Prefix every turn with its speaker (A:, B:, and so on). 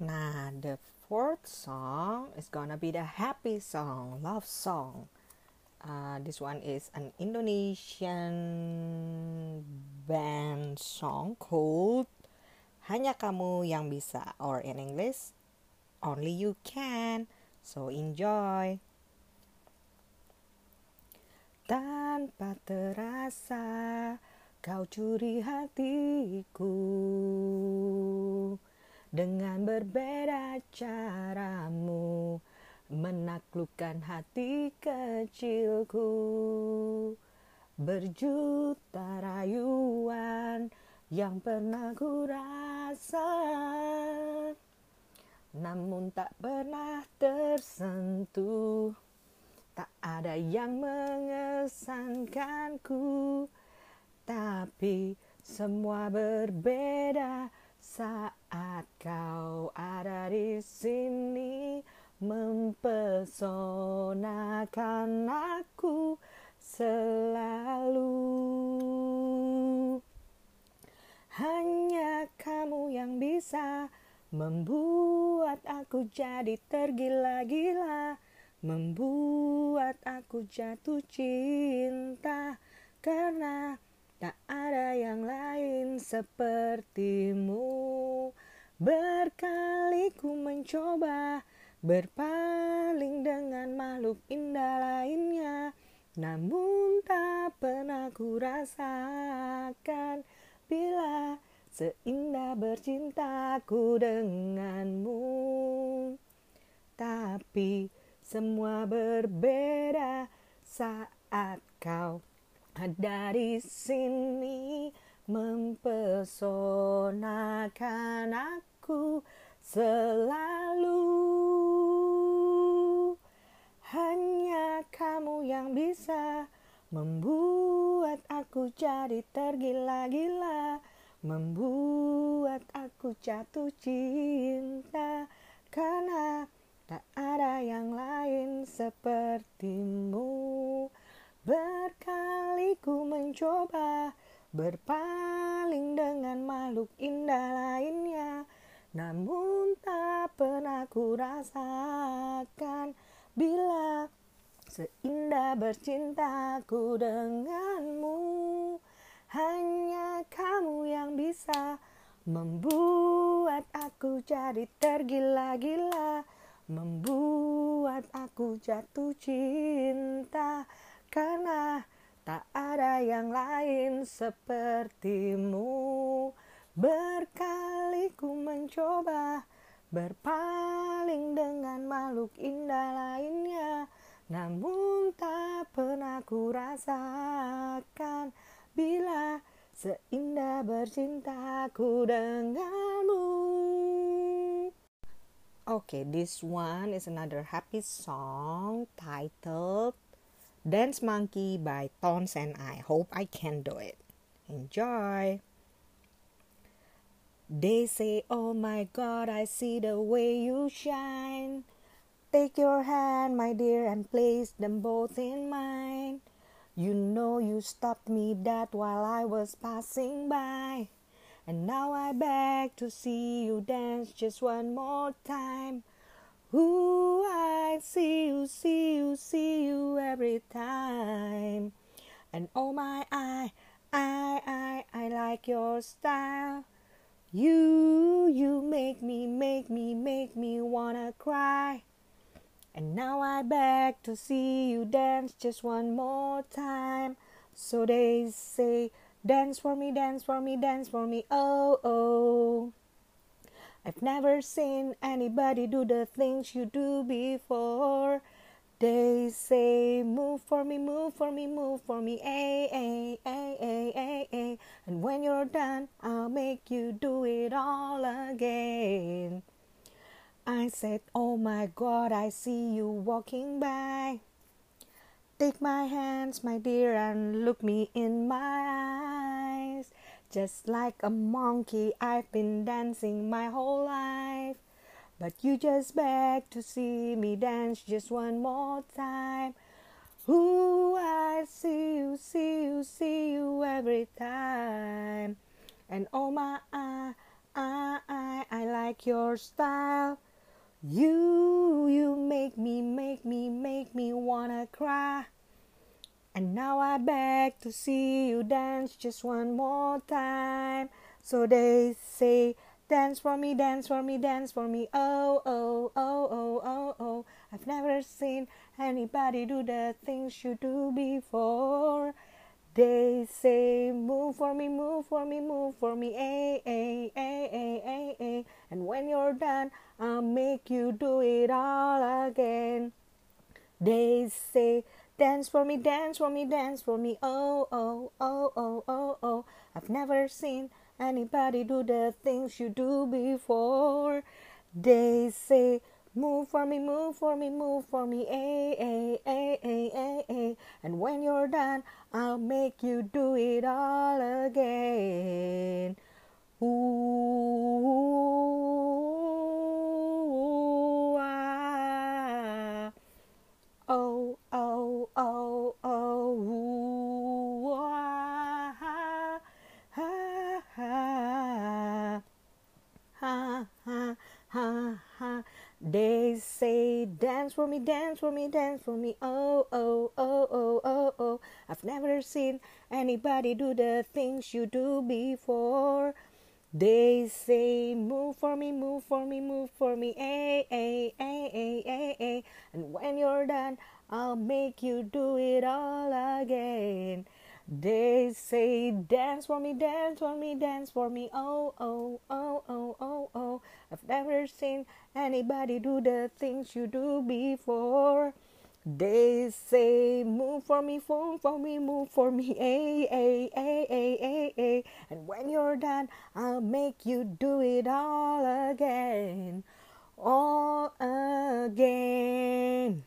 A: Nah, the fourth song is gonna be the happy song, love song. Uh, this one is an Indonesian band song called Hanya Kamu Yang Bisa, or in English, Only You Can. So enjoy. Tanpa terasa kau curi hatiku Dengan berbeda caramu Menaklukkan hati kecilku. Berjuta rayuan yang pernah ku rasa Namun tak pernah tersentuh. Tak ada yang mengesankanku. Tapi semua berbeda saat kau ada di sini mempesonakan aku selalu. Hanya kamu yang bisa membuat aku jadi tergila-gila membuat aku jatuh cinta karena tak ada yang lain sepertimu. Berkali ku mencoba berpaling dengan makhluk indah lainnya namun tak pernah ku rasakan bila seindah bercintaku denganmu. Tapi semua berbeda saat kau ada di sini mempesonakan aku selalu. Hanya kamu yang bisa membuat aku jadi tergila-gila membuat aku jatuh cinta karena Tak ada yang lain sepertimu Berkali ku mencoba Berpaling dengan makhluk indah lainnya Namun tak pernah ku rasakan Bila seindah bercintaku denganmu. Hanya kamu yang bisa Membuat aku jadi tergila-gila membuat aku jatuh cinta karena tak ada yang lain sepertimu. Berkali ku mencoba berpaling dengan makhluk indah lainnya namun tak pernah ku rasakan bila seindah bercintaku denganmu. Okay, this one is another happy song titled Dance Monkey by Tones and I. Hope I can do it. Enjoy. They say, Oh my God, I see the way you shine. Take your hand, my dear, and place them both in mine. You know you stopped me that while I was passing by. And now I beg to see you dance just one more time. Ooh, I see you, see you, see you every time. And oh my, I, I, I, I like your style. You, you make me, make me, make me wanna cry. And now I beg to see you dance just one more time. So they say, Dance for me, dance for me, dance for me, oh, oh. I've never seen anybody do the things you do before. They say, move for me, move for me, move for me, a, a, a, a, a, a. And when you're done, I'll make you do it all again. I said, oh my God, I see you walking by. Take my hands, my dear, and look me in my eyes. Just like a monkey, I've been dancing my whole life. But you just beg to see me dance just one more time. Ooh, I see you, see you, see you every time. And oh my, I, I, I, I like your style. You, you make me, make me, make me wanna cry. And now I beg to see you dance just one more time. So they say, dance for me, dance for me, dance for me. Oh, oh, oh, oh, oh, oh. I've never seen anybody do the things you do before. They say, move for me, move for me, move for me, a, a, a, a, a, a. And when you're done, I'll make you do it all again. They say, dance for me, dance for me, dance for me, oh, oh, oh, oh, oh, oh. I've never seen anybody do the things you do before. They say, Move for me, move for me, move for me, a, a, a, a, a, a. And when you're done, I'll make you do it all again. Ooh, They say, dance for me, dance for me, dance for me. Oh, oh, oh, oh, oh, oh. I've never seen anybody do the things you do before. They say, move for me, move for me, move for me. A, a, a, a, a, a. And when you're done, I'll make you do it all again. They say, Dance for me, dance for me, dance for me. Oh, oh, oh, oh, oh, oh. I've never seen anybody do the things you do before. They say, Move for me, move for me, move for me. Ay, ay, ay, ay, ay, ay. And when you're done, I'll make you do it all again. All again.